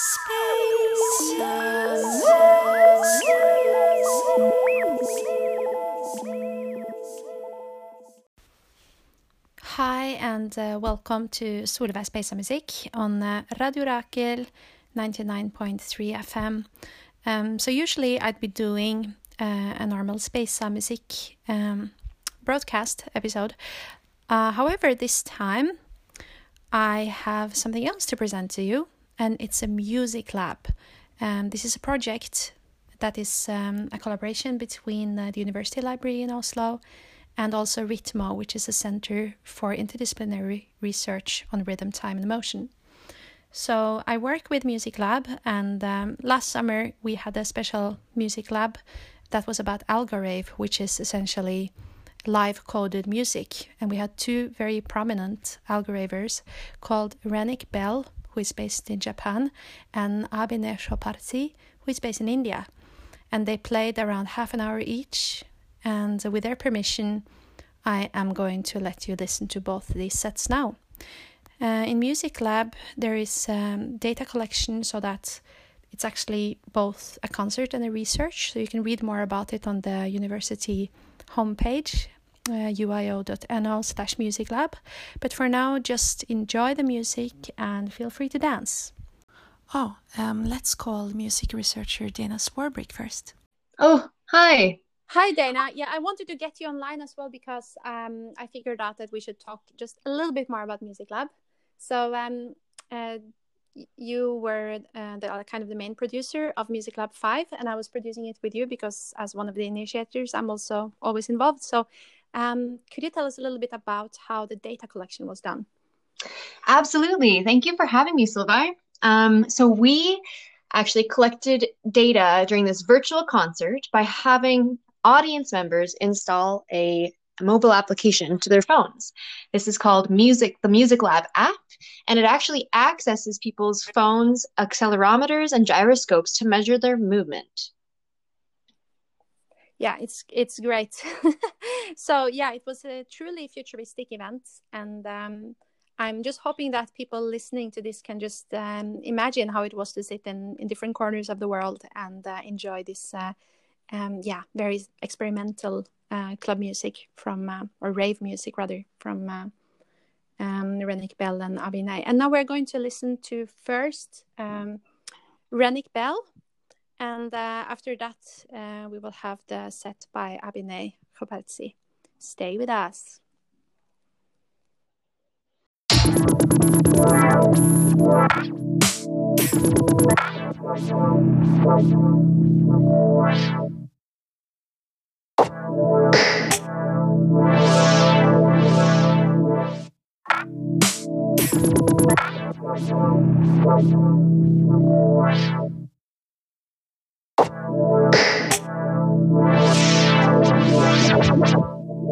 Hi, and uh, welcome to Solveig Speisa Musikk on uh, Radio Rakel 99.3 FM. Um, so, usually I'd be doing uh, a normal Speisa Musikk um, broadcast episode. Uh, however, this time I have something else to present to you, and it's a music lab. Um, this is a project that is um, a collaboration between uh, the University Library in Oslo and also Ritmo, which is a center for interdisciplinary research on rhythm, time, and motion. So I work with Music Lab, and um, last summer we had a special music lab that was about Algorave, which is essentially live coded music. And we had two very prominent Algoravers called Renick Bell, who is based in Japan, and Abhinay Khoparzi, who is based in India. And they played around half an hour each and with their permission, I am going to let you listen to both these sets now. Uh, in Music Lab, there is um, data collection so that it's actually both a concert and a research. So you can read more about it on the university homepage, uh, uio.no slash music lab. But for now, just enjoy the music and feel free to dance. Oh, um, let's call music researcher Dana Swarbrick first. Oh, hi. Hi, Dana. Yeah, I wanted to get you online as well because um, I figured out that we should talk just a little bit more about Music Lab. So, um, uh, you were uh, the uh, kind of the main producer of Music Lab 5, and I was producing it with you because, as one of the initiators, I'm also always involved. So, um, could you tell us a little bit about how the data collection was done? Absolutely. Thank you for having me, Sylvie. Um, so, we actually collected data during this virtual concert by having audience members install a mobile application to their phones. This is called Music, the Music Lab app, and it actually accesses people's phones' accelerometers and gyroscopes to measure their movement. Yeah, it's it's great. so yeah, it was a truly futuristic event, and um, I'm just hoping that people listening to this can just um, imagine how it was to sit in, in different corners of the world and uh, enjoy this. Uh, um, yeah, very experimental uh, club music from, uh, or rave music rather, from uh, um, Bell and Abhinay. And now we're going to listen to first um, Renick Bell, and uh, after that, uh, we will have the set by Abine Kapalsi. Stay with us.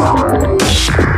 Power.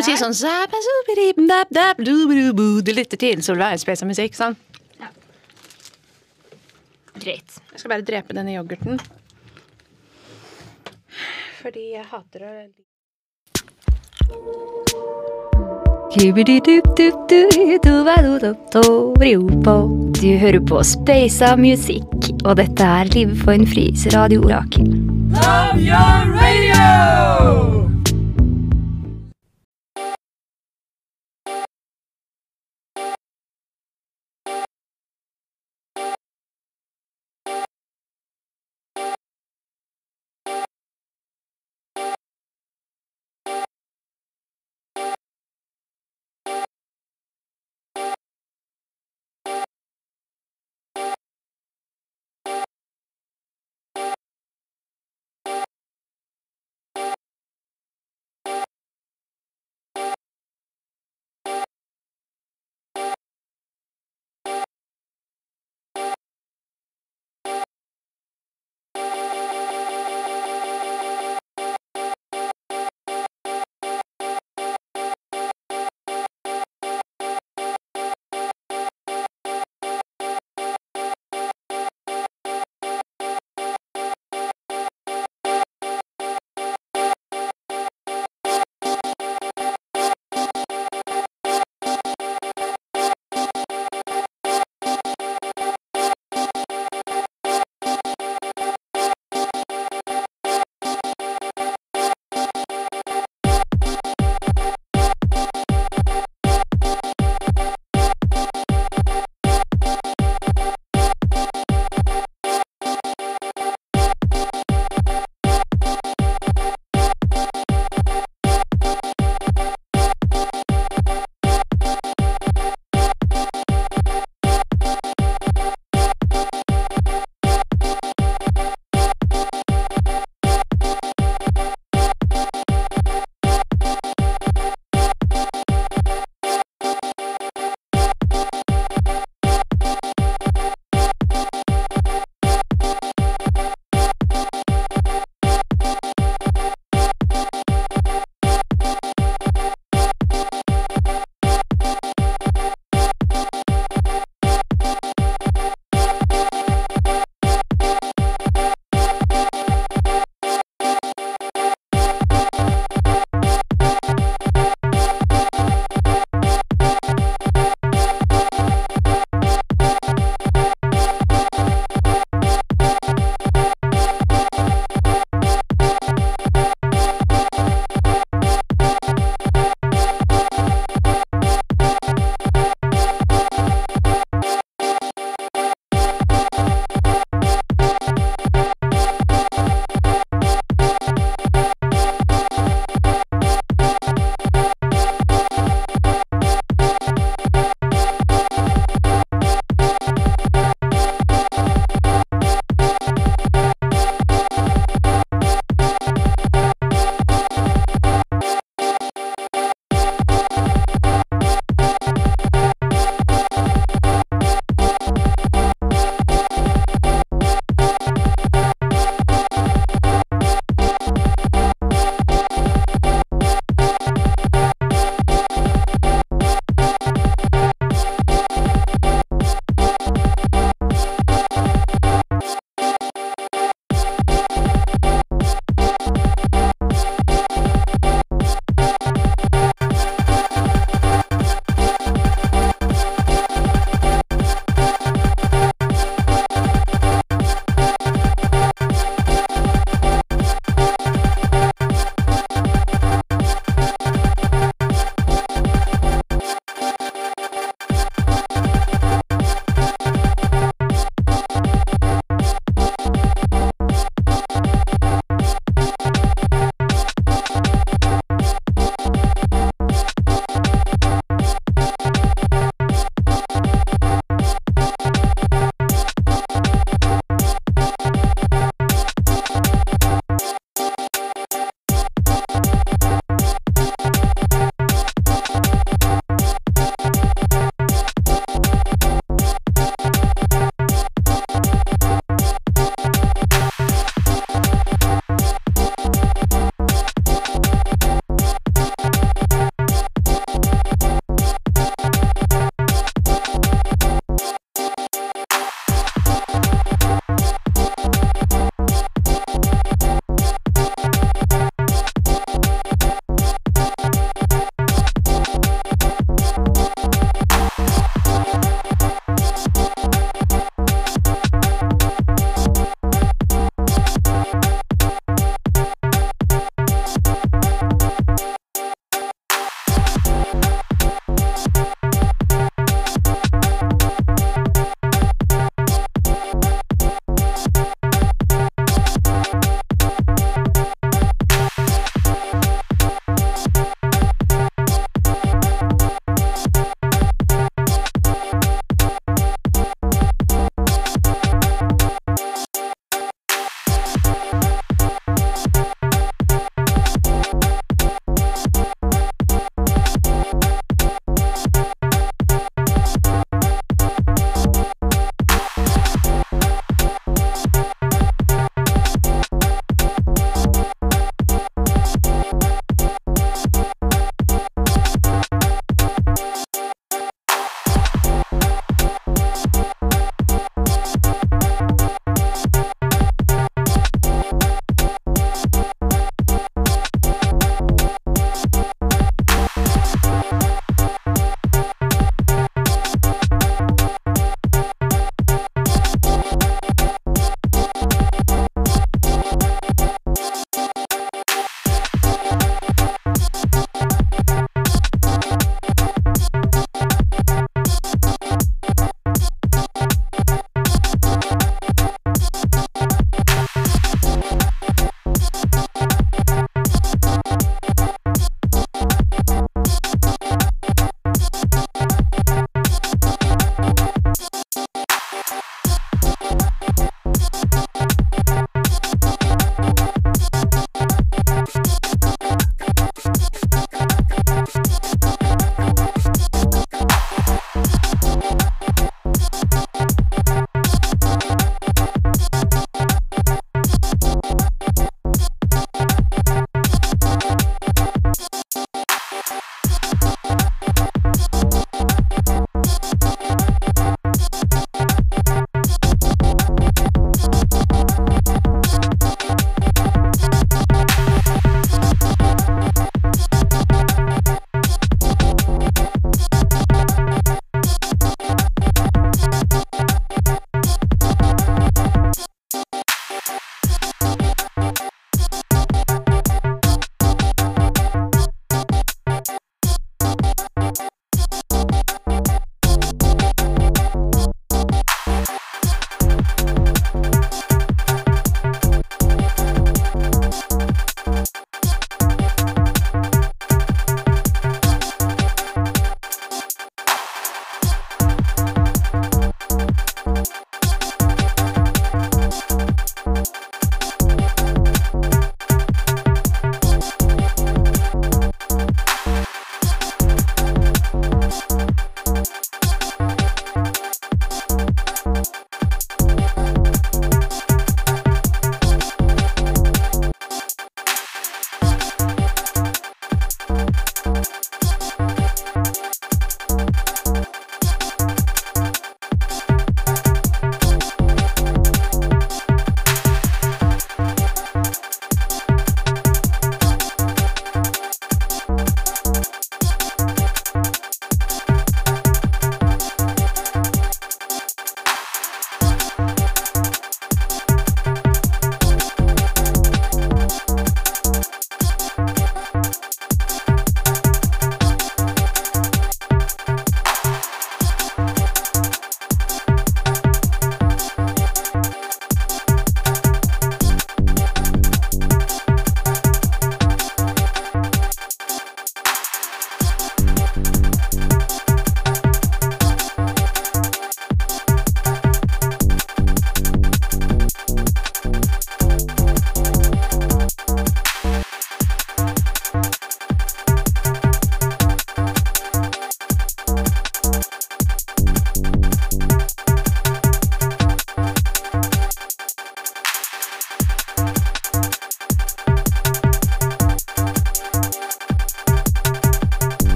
Må si sånn Du lytter til Solveig av musikk, sånn. Greit. Jeg skal bare drepe denne yoghurten. Fordi jeg hater å Du hører på Speisa musikk, og dette er Liv for en fris radio Rakel. Love your radio!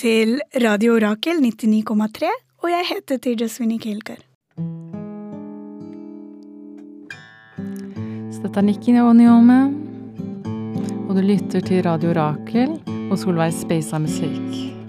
Til Radio Orakel 99,3, og jeg heter Tejaswini Kelkar. Så dette er Nikki Neoniome, og du lytter til Radio Orakel og Solveig Speisa Musikk.